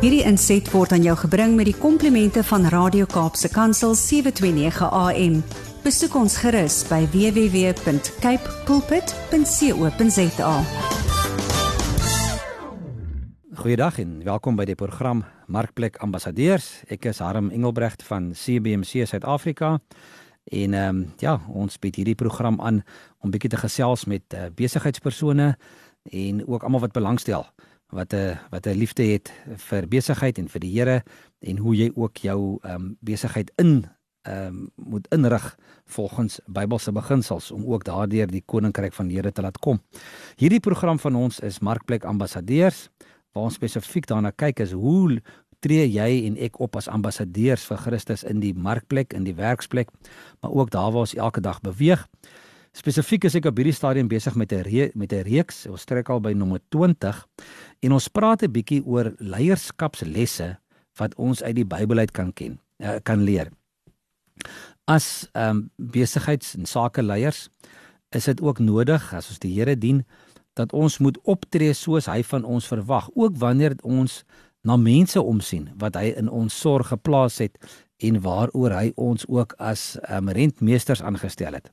Hierdie inset word aan jou gebring met die komplimente van Radio Kaapse Kansel 729 AM. Besoek ons gerus by www.cape pulpit.co.za. Goeiedag en welkom by die program Markplek Ambassadeurs. Ek is Harm Engelbrecht van CBC Suid-Afrika. En ehm um, ja, ons bied hierdie program aan om bietjie te gesels met uh, besigheidspersone en ook almal wat belangstel wat 'n wat 'n liefde het vir besigheid en vir die Here en hoe jy ook jou ehm um, besigheid in ehm um, moet inrig volgens Bybelse beginsels om ook daardeur die koninkryk van die Here te laat kom. Hierdie program van ons is Markplek Ambassadeurs waar ons spesifiek daarna kyk is hoe tree jy en ek op as ambassadeurs vir Christus in die markplek, in die werksplek, maar ook daar waar ons elke dag beweeg. Spesifiek is ek op hierdie stadium besig met 'n met 'n reeks. Ons trek al by nommer 20 en ons praat 'n bietjie oor leierskapslesse wat ons uit die Bybel uit kan ken, uh, kan leer. As ehm um, besigheids- en sakeleiers is dit ook nodig as ons die Here dien dat ons moet optree soos hy van ons verwag, ook wanneer ons na mense omsien wat hy in ons sorg geplaas het en waaroor hy ons ook as um, rentmeesters aangestel het.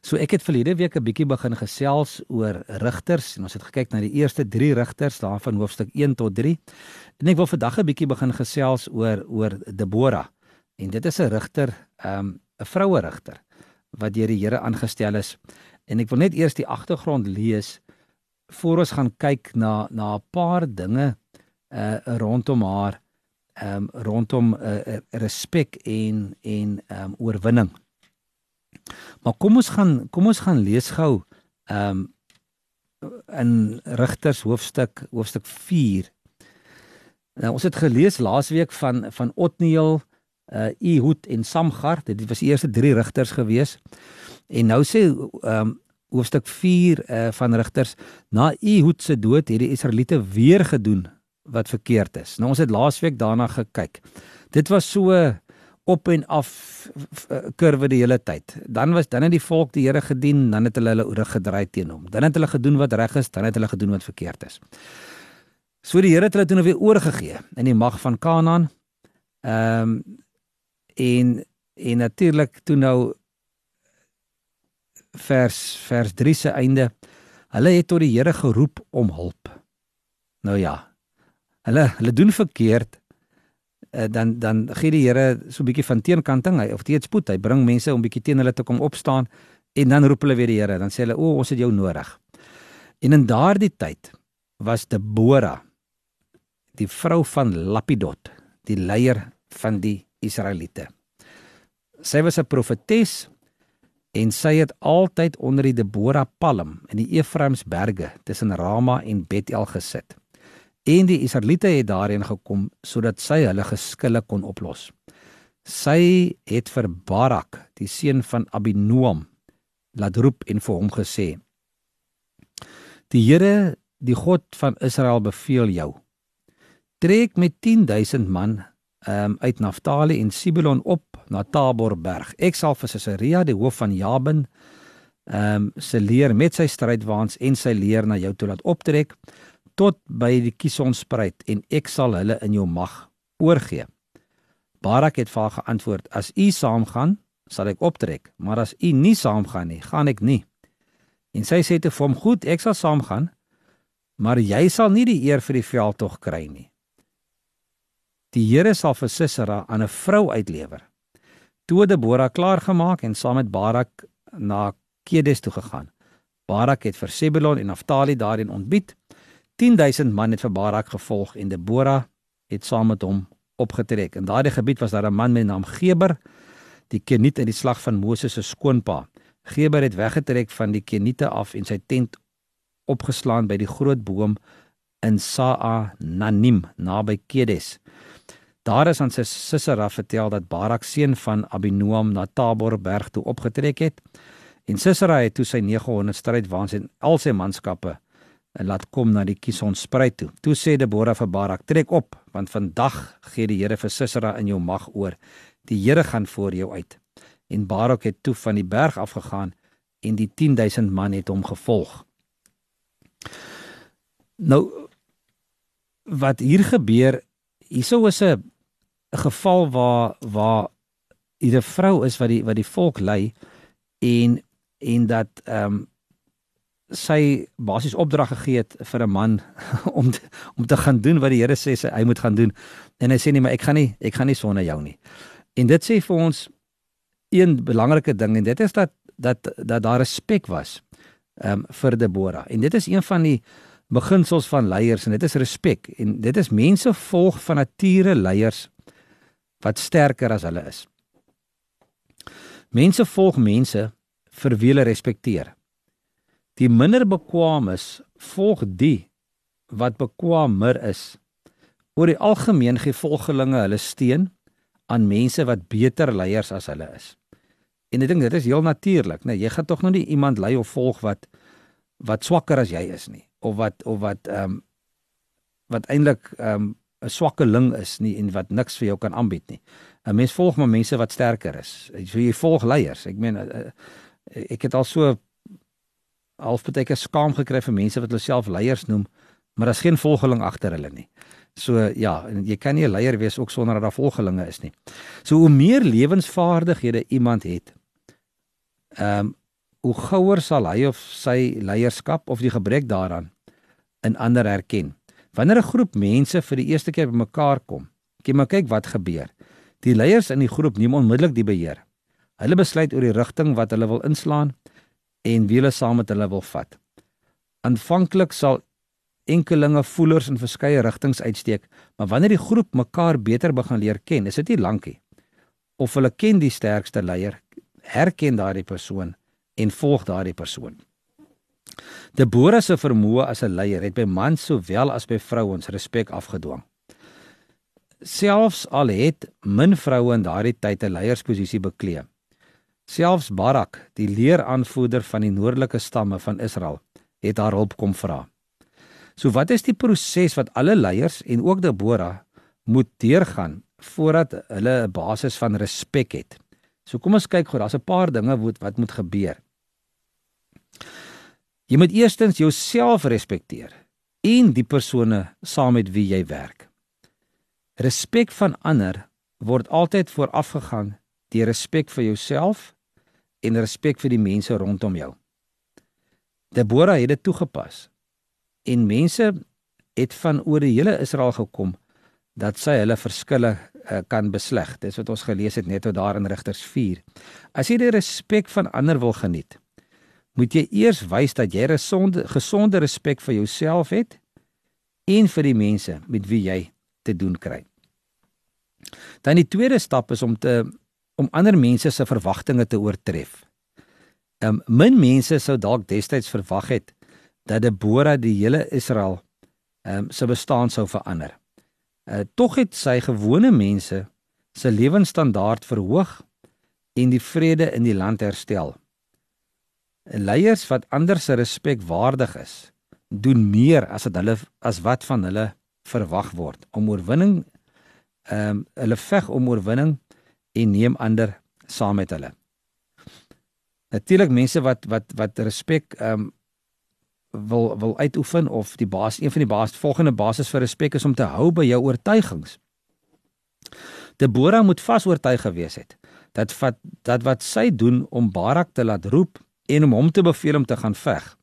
So ek het verlede week 'n bietjie begin gesels oor rigters en ons het gekyk na die eerste 3 rigters daarvan hoofstuk 1 tot 3. En ek wil vandag 'n bietjie begin gesels oor oor Debora. En dit is 'n rigter, ehm, 'n um, vroue rigter wat deur die Here aangestel is. En ek wil net eers die agtergrond lees voor ons gaan kyk na na 'n paar dinge uh rondom haar ehm um, rondom uh, respek en en ehm um, oorwinning. Maar kom ons gaan kom ons gaan lees gou ehm um, in Rigters hoofstuk hoofstuk 4. Nou ons het gelees laasweek van van Otniel, uh Ehud en Samgar. Dit was die eerste 3 rigters gewees. En nou sê ehm um, hoofstuk 4 uh van Rigters na Ehud se dood het die Israeliete weer gedoen wat verkeerd is. Nou ons het laasweek daarna gekyk. Dit was so op en af kurwe die hele tyd. Dan was dan het die volk die Here gedien, dan het hulle hulle rug gedraai teen hom. Dan het hulle gedoen wat reg is, dan het hulle gedoen wat verkeerd is. So die Here het hulle toe nou weer oorgegee in die mag van Kanaan. Ehm um, en en natuurlik toe nou vers vers 3 se einde. Hulle het tot die Here geroep om hulp. Nou ja. Hulle hulle doen verkeerd uh, dan dan gee die Here so 'n bietjie van teenkanting, hy of teetspoed, hy bring mense om bietjie teen hulle te kom opstaan en dan roep hulle weer die Here, dan sê hulle o, ons het jou nodig. En in daardie tyd was Debora die vrou van Lapidot, die leier van die Israeliete. Sy was 'n profetes en sy het altyd onder die Debora palm in die Efraimsberge tussen Rama en Bethel gesit. En die Israeliete het daarin gekom sodat sy hulle geskille kon oplos. Sy het vir Barak, die seun van Abinoam, laat roep en vir hom gesê: Die Here, die God van Israel beveel jou: Trek met 10000 man um, uit Naftali en Sibelon op na Taborberg. Ek sal vir Caesarea, die hoof van Jabin, ehm um, se leer met sy strydwaans en sy leer na jou toe laat optrek tot by die Kisonspruit en ek sal hulle in jou mag oorgee. Barak het vir haar geantwoord: As u saamgaan, sal ek optrek, maar as u nie saamgaan nie, gaan ek nie. En sy sê te hom: Goed, ek sal saamgaan, maar jy sal nie die eer vir die veldtog kry nie. Die Here sal vir Sisera aan 'n vrou uitlewer. Toe Debora klaar gemaak en saam met Barak na Kedes toe gegaan. Barak het vir Sebulon en Naftali daarin ontbied 10000 man het vir Barak gevolg en Debora het saam met hom opgetrek. In daardie gebied was daar 'n man met naam Geber, die Keniet in die slag van Moses se skoonpa. Geber het weggetrek van die Keniete af en sy tent opgeslaan by die groot boom in Saa Nanim naby Kedes. Daar is aan sy Sisera vertel dat Barak seun van Abinoam na Tabor berg toe opgetrek het en Sisera het toe sy 900 strydwaans en al sy manskappe laat kom na die Kison spruit toe. Toe sê Debora vir Barak: "Trek op, want vandag gee die Here vir Sisera in jou mag oor. Die Here gaan voor jou uit." En Barak het toe van die berg afgegaan en die 10000 man het hom gevolg. Nou wat hier gebeur hierso is 'n geval waar waar hier 'n vrou is wat die wat die volk lei en en dat ehm um, sy basies opdrag gegee het vir 'n man om te, om te gaan doen wat die Here sê hy moet gaan doen en hy sê nee maar ek gaan nie ek gaan nie sonder jou nie. En dit sê vir ons een belangrike ding en dit is dat dat dat daar respek was um, vir Debora. En dit is een van die beginsels van leiers en dit is respek en dit is mense volg van nature leiers wat sterker as hulle is. Mense volg mense vir wie hulle respekteer. Die minder bekwaames volg die wat bekwaamer is. Oor die algemeen gee volgelinge hulle steun aan mense wat beter leiers as hulle is. En ek dink dit is heel natuurlik, né? Nee, jy gaan tog nou nie iemand lei of volg wat wat swakker as jy is nie of wat of wat ehm um, wat eintlik ehm um, 'n swakkeling is nie en wat niks vir jou kan aanbied nie. 'n Mens volg maar mense wat sterker is. So jy volg leiers. Ek meen uh, ek het al so half baie keer skaam gekry vir mense wat hulle self leiers noem, maar daar's geen volgeling agter hulle nie. So ja, jy kan nie 'n leier wees ook sonder dat daar volgelinge is nie. So hoe meer lewensvaardighede iemand het, ehm um, hoe gouer sal hy of sy leierskap of die gebrek daaraan in ander herken. Wanneer 'n groep mense vir die eerste keer bymekaar kom, kyk maar kyk wat gebeur. Die leiers in die groep neem onmiddellik die beheer. Hulle besluit oor die rigting wat hulle wil inslaan en wie hulle saam met hulle wil vat. Aanvanklik sal enkelinge voelers in verskeie rigtings uitsteek, maar wanneer die groep mekaar beter begin leer ken, is dit nie lankie of hulle ken die sterkste leier, herken daardie persoon en volg daardie persoon. Deborah se vermoë as 'n leier het by mans sowel as by vrouens respek afgedwing. Selfs al het min vroue in daardie tyd 'n leiersposisie bekleed. Selfs Barak, die leeraanvoerder van die noordelike stamme van Israel, het haar hulp kom vra. So wat is die proses wat alle leiers en ook Deborah moet deurgaan voordat hulle 'n basis van respek het? So kom ons kyk gou, daar's 'n paar dinge wat wat moet gebeur. Jy moet eerstens jouself respekteer en die persone saam met wie jy werk. Respek van ander word altyd voorafgegaan deur respek vir jouself en respek vir die mense rondom jou. Deborah het dit toegepas en mense het van oor die hele Israel gekom dat sy hulle verskille uh, kan besleg. Dis wat ons gelees het net oor daar in Rigters 4. As jy die respek van ander wil geniet, moet jy eers wys dat jy 'n gesonde, gesonde respek vir jouself het en vir die mense met wie jy te doen kry. Dan die tweede stap is om te om ander mense se verwagtinge te oortref. Um min mense sou dalk destyds verwag het dat Deborah die hele Israel um, se bestaan sou verander. Uh tog het sy gewone mense se lewensstandaard verhoog en die vrede in die land herstel. Leiers wat ander se respek waardig is, doen meer as wat hulle as wat van hulle verwag word om oorwinning ehm um, hulle veg om oorwinning en neem ander saam met hulle. Natuurlik mense wat wat wat respek ehm um, wil wil uitoefen of die baas een van die baas volgende basis vir respek is om te hou by jou oortuigings. Deborah moet vas oortuig gewees het dat wat dat wat sy doen om Barak te laat roep en om hom te beveel om te gaan veg.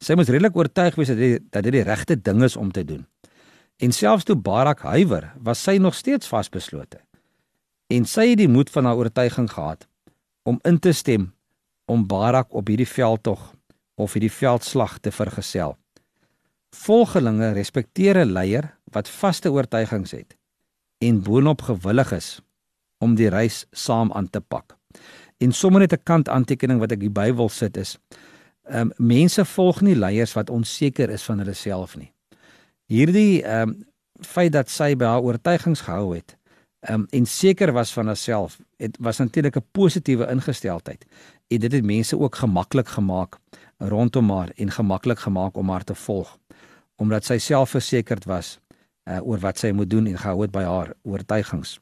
Sy moes redelik oortuig wees dat dit dat dit die regte ding is om te doen. En selfs toe Barak huiwer, was sy nog steeds vasbeslote. En sy het die moed van haar oortuiging gehad om in te stem om Barak op hierdie veldtog of hierdie veldslag te vergesel. Volgelinge respekteer 'n leier wat vaste oortuigings het en boonop gewillig is om die reis saam aan te pak. En sommer net 'n kant aantekening wat ek hier by wil sit is: ehm um, mense volg nie leiers wat onseker is van hulle self nie. Hierdie ehm um, feit dat sy by haar oortuigings gehou het, um, en seker was van haarself, het was natuurlik 'n positiewe ingesteldheid. En dit het mense ook gemaklik gemaak rondom haar en gemaklik gemaak om haar te volg omdat sy selfversekerd was uh, oor wat sy moet doen en gehou het by haar oortuigings.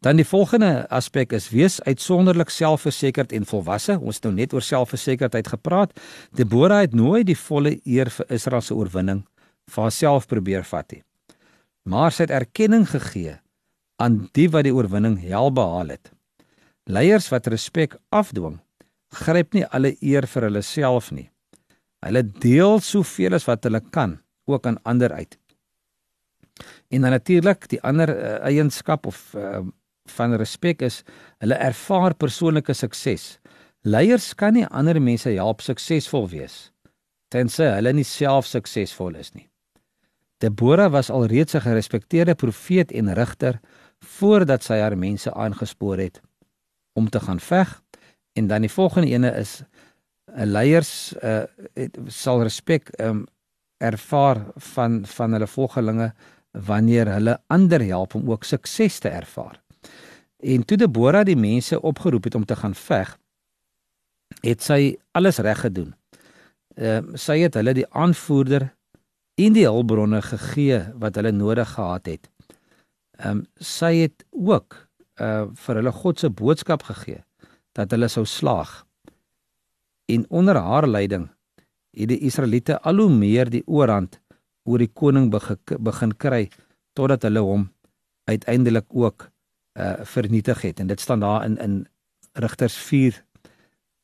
Dan die volgende aspek is wees uitsonderlik selfversekerd en volwasse. Ons het nou net oor selfversekerdheid gepraat. Deborah het nooit die volle eer vir Israel se oorwinning vir haarself probeer vat nie. Maar sy het erkenning gegee aan die wat die oorwinning hel behaal het. Leiers wat respek afdwing, gryp nie alle eer vir hulle self nie. Hulle deel soveel as wat hulle kan ook aan ander uit. En dan natuurlik die ander uh, eienskap of uh, van respek is hulle ervaar persoonlike sukses. Leiers kan nie ander mense help suksesvol wees tensy hulle nie self suksesvol is nie. Debora was alreeds 'n gerespekteerde profeet en rigter voordat sy haar mense aangespoor het om te gaan veg en dan die volgende ene is 'n leiers uh, het, sal respek um, ervaar van van hulle volgelinge wanneer hulle ander help om ook sukses te ervaar. En toe Debora die mense opgeroep het om te gaan veg, het sy alles reg gedoen. Ehm uh, sy het hulle die aanvoerder en die hulpbronne gegee wat hulle nodig gehad het. Ehm um, sy het ook uh vir hulle God se boodskap gegee dat hulle sou slaag. En onder haar leiding het die Israeliete al hoe meer die oorhand oor die koning begin kry totdat hulle hom uiteindelik ook uh vernietig het en dit staan daar in in Rigters 4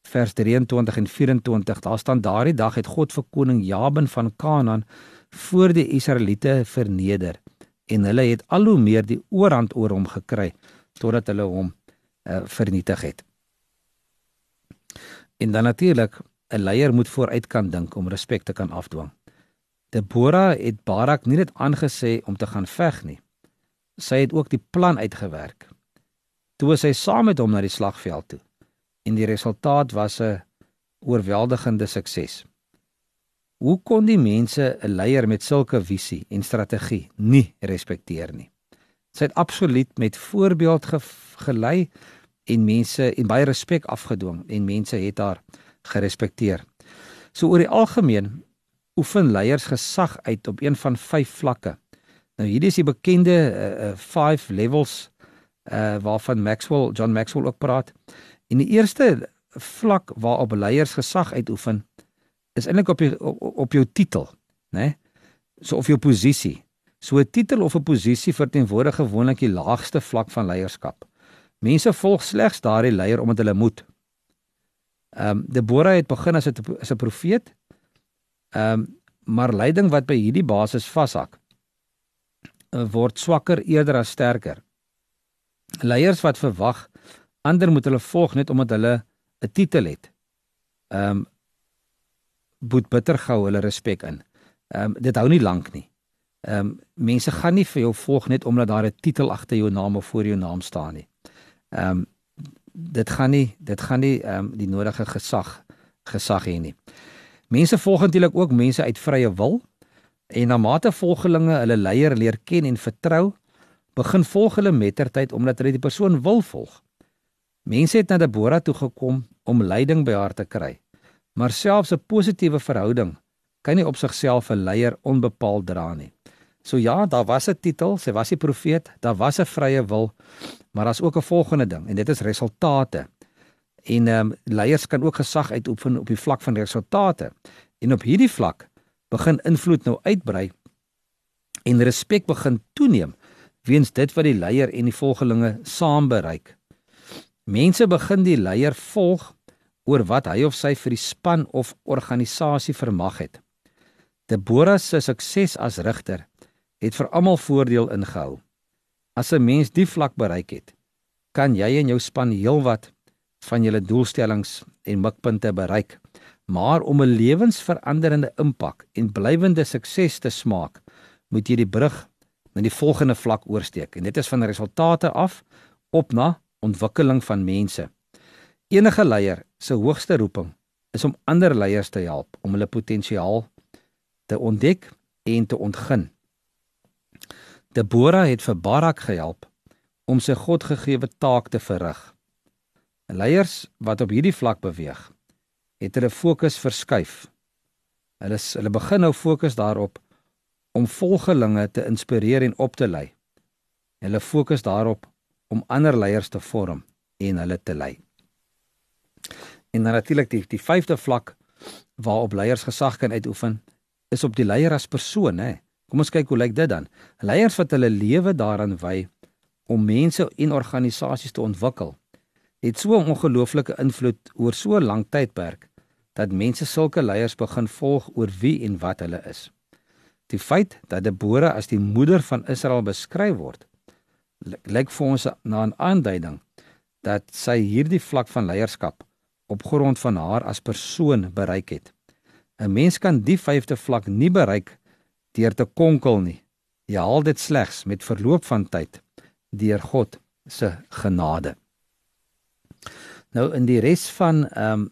vers 23 en 24 daar staan daardie dag het God vir koning Jabin van Kanaan voor die Israeliete verneder en hulle het al hoe meer die oorhand oor hom gekry totdat hulle hom uh, vernietig het. En dan natuurlik 'n leier moet vooruit kan dink om respek te kan afdwing. Debora het Barak nie net aangesê om te gaan veg nie. Sy het ook die plan uitgewerk. Toe sy saam met hom na die slagveld toe en die resultaat was 'n oorweldigende sukses. Hoe kon die mense 'n leier met sulke visie en strategie nie respekteer nie? Sy het absoluut met voorbeeld ge gelei en mense en baie respek afgedwing en mense het haar gerespekteer. So oor die algemeen oefen leiers gesag uit op een van vyf vlakke. Nou hierdie is die bekende 5 uh, uh, levels uh waarvan Maxwell John Maxwell ook praat. En die eerste vlak waarop leiers gesag uitoefen is eintlik op, op op jou titel, né? Nee? So of jou posisie. So 'n titel of 'n posisie verteenwoordig gewoonlik die laagste vlak van leierskap. Mense volg slegs daardie leier omdat hulle moet. Ehm um, Deborah het begin as 'n as 'n profeet. Ehm um, maar leiding wat by hierdie basis vashak eh, word swakker eerder as sterker. Leiers wat verwag ander moet hulle volg net omdat hulle 'n titel het. Ehm um, boet bitter gou hulle respek in. Ehm um, dit hou nie lank nie. Ehm um, mense gaan nie vir jou volg net omdat daar 'n titel agter jou naam of voor jou naam staan nie. Ehm um, dit gaan nie dit gaan nie ehm um, die nodige gesag gesag hê nie. Mense volg natuurlik ook mense uit vrye wil en na mate volgelinge hulle leier leer ken en vertrou, begin volg hulle mettertyd omdat hulle die persoon wil volg. Mense het na Debora toe gekom om leiding by haar te kry. Maar selfs 'n positiewe verhouding kan nie op sigself 'n leier onbepaald dra nie. So ja, daar was 'n titel, sy was die profeet, daar was 'n vrye wil, maar daar's ook 'n volgende ding en dit is resultate. En ehm um, leiers kan ook gesag uitoefen op die vlak van resultate. En op hierdie vlak begin invloed nou uitbrei en respek begin toeneem weens dit wat die leier en die volgelinge saam bereik. Mense begin die leier volg oor wat hy of sy vir die span of organisasie vermag het. Deborah se sukses as rigter het vir almal voordeel ingehou. As 'n mens die vlak bereik het, kan jy en jou span heelwat van julle doelstellings en mikpunte bereik. Maar om 'n lewensveranderende impak en blywende sukses te smaak, moet jy die brug na die volgende vlak oorsteek en dit is van resultate af op na ontwikkeling van mense. Enige leier se hoogste roeping is om ander leiers te help om hulle potensiaal te ontdek en te ontgin. Debora het vir Barak gehelp om sy Godgegewe taak te verrig. Leiers wat op hierdie vlak beweeg, het hulle fokus verskuif. Hulle hulle begin nou fokus daarop om volgelinge te inspireer en op te lei. Hulle fokus daarop om ander leiers te vorm en hulle te lei. En dan natuurlik die die vyfde vlak waarop leiers gesag kan uitoefen is op die leier as persoon, hè. Kom ons kyk hoe lyk dit dan. Leiers wat hulle lewe daaraan wy om mense en organisasies te ontwikkel, het so 'n ongelooflike invloed oor so 'n lang tydperk dat mense sulke leiers begin volg oor wie en wat hulle is. Die feit dat Debora as die moeder van Israel beskryf word, lyk vir ons na 'n aanduiding dat sy hierdie vlak van leierskap op grond van haar as persoon bereik het. 'n Mens kan die vyfde vlak nie bereik deur te konkel nie. Jy haal dit slegs met verloop van tyd deur God se genade. Nou in die res van ehm um,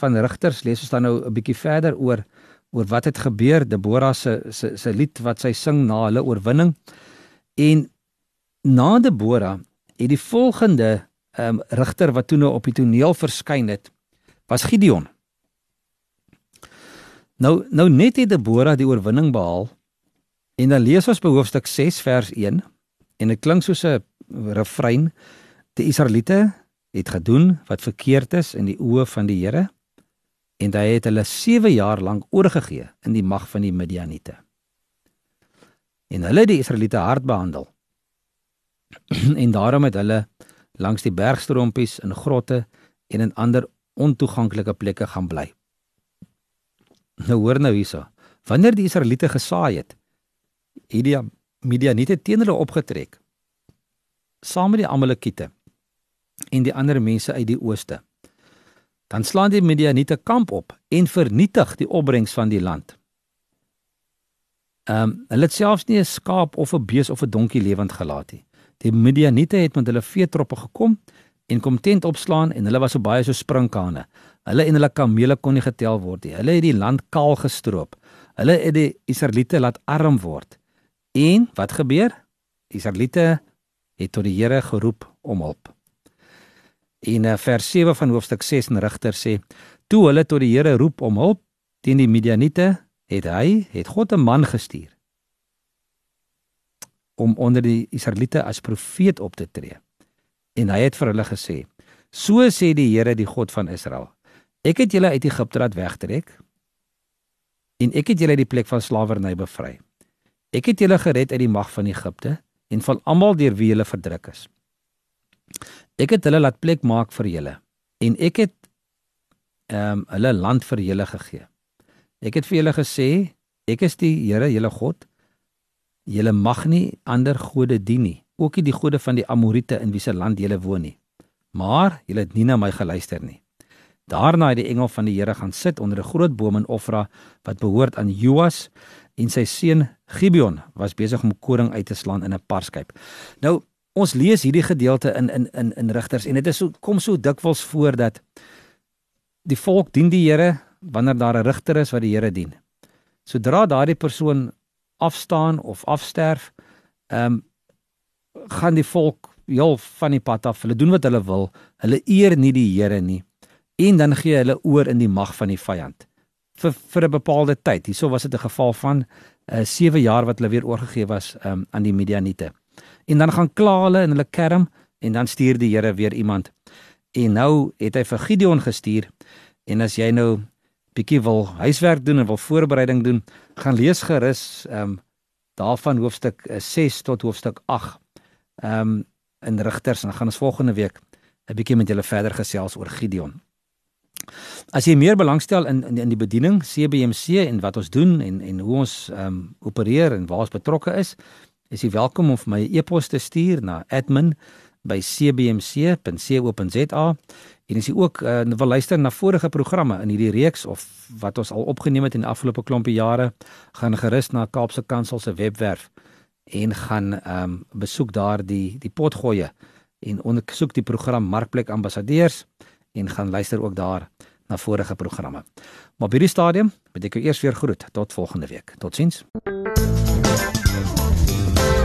van Rigters lees ons dan nou 'n bietjie verder oor oor wat het gebeur Debora se se se lied wat sy sing na hulle oorwinning. En na Debora het die volgende um, rigter wat toe nou op die toneel verskyn het was Gideon. Nou nou net het Debora die oorwinning behaal en dan lees ons by hoofstuk 6 vers 1 en dit klink soos 'n refrein die Israeliete het gedoen wat verkeerd is in die oë van die Here en hy het hulle 7 jaar lank oorgegee in die mag van die Midianiete. En hulle het die Israeliete hard behandel. en daarom het hulle langs die bergstrompies in grotte en in ander ontoeganklike plekke gaan bly. Nou hoor nou hierso. Wanneer die Israeliete gesaai het, het die Midianiete teen hulle opgetrek saam met die Amalekiete en die ander mense uit die ooste dan slaan die Midianiete kamp op en vernietig die opbrengs van die land. Ehm um, hulle het selfs nie 'n skaap of 'n bees of 'n donkie lewend gelaat nie. Die Midianiete het met hulle veetroppe gekom en kom tent opslaan en hulle was so baie so sprinkane. Hulle en hulle kamele kon nie getel word nie. Hulle het die land kaal gestroop. Hulle het die Israeliete laat arm word. En wat gebeur? Die Israeliete het tot die Here geroep om hulp. En uh, vers 7 van hoofstuk 6 in Rigter sê: "Toe hulle tot die Here roep om hulp teen die Midianiete, het hy, het God 'n man gestuur om onder die Israeliete as profeet op te tree. En hy het vir hulle gesê: "So sê die Here, die God van Israel: Ek het julle uit Egipte laat wegtrek en ek het julle uit die plek van slawerny bevry. Ek het julle gered uit die mag van Egipte en van almal deur wie julle verdruk is." Ek het hulle laat plek maak vir julle en ek het ehm um, hulle land vir julle gegee. Ek het vir julle gesê, ek is die Here, julle God. Julle mag nie ander gode dien nie, ook nie die gode van die Amorite in wie se land julle woon nie. Maar julle het nie na my geluister nie. Daarna het die engel van die Here gaan sit onder 'n groot boom in Ofra wat behoort aan Joas en sy seun Gibeon was besig om koring uit te slaan in 'n parskyp. Nou ons lees hierdie gedeelte in in in in Rigters en dit is so kom so dikwels voor dat die volk dien die Here wanneer daar 'n rigter is wat die Here dien. Sodra daardie persoon afstaan of afsterf, ehm um, gaan die volk heel van die pad af. Hulle doen wat hulle wil. Hulle eer nie die Here nie. En dan gee hulle oor in die mag van die vyand vir vir 'n bepaalde tyd. Hierso was dit 'n geval van 'n uh, 7 jaar wat hulle weer oorgegee was um, aan die Midianiete en dan gaan kla hulle en hulle kerm en dan stuur die Here weer iemand. En nou het hy vir Gideon gestuur en as jy nou bietjie wil huiswerk doen en wil voorbereiding doen, gaan lees gerus ehm um, daarvan hoofstuk 6 eh, tot hoofstuk 8. Ehm um, in Rigters en dan gaan ons volgende week 'n bietjie met julle verder gesels oor Gideon. As jy meer belangstel in in, in die bediening CBMC en wat ons doen en en hoe ons ehm um, opereer en waar ons betrokke is, is jy welkom om vir my 'n e e-pos te stuur na admin@cbmc.co.za en as jy ook uh, wil luister na vorige programme in hierdie reeks of wat ons al opgeneem het in die afgelope klompie jare, gaan gerus na Kaapse Kansel se webwerf en gaan ehm um, besoek daar die die potgoeie en ondersoek die program Markplek Ambassadeurs en gaan luister ook daar na vorige programme. Maar by hierdie stadium moet ek eers weer groet tot volgende week. Totsiens.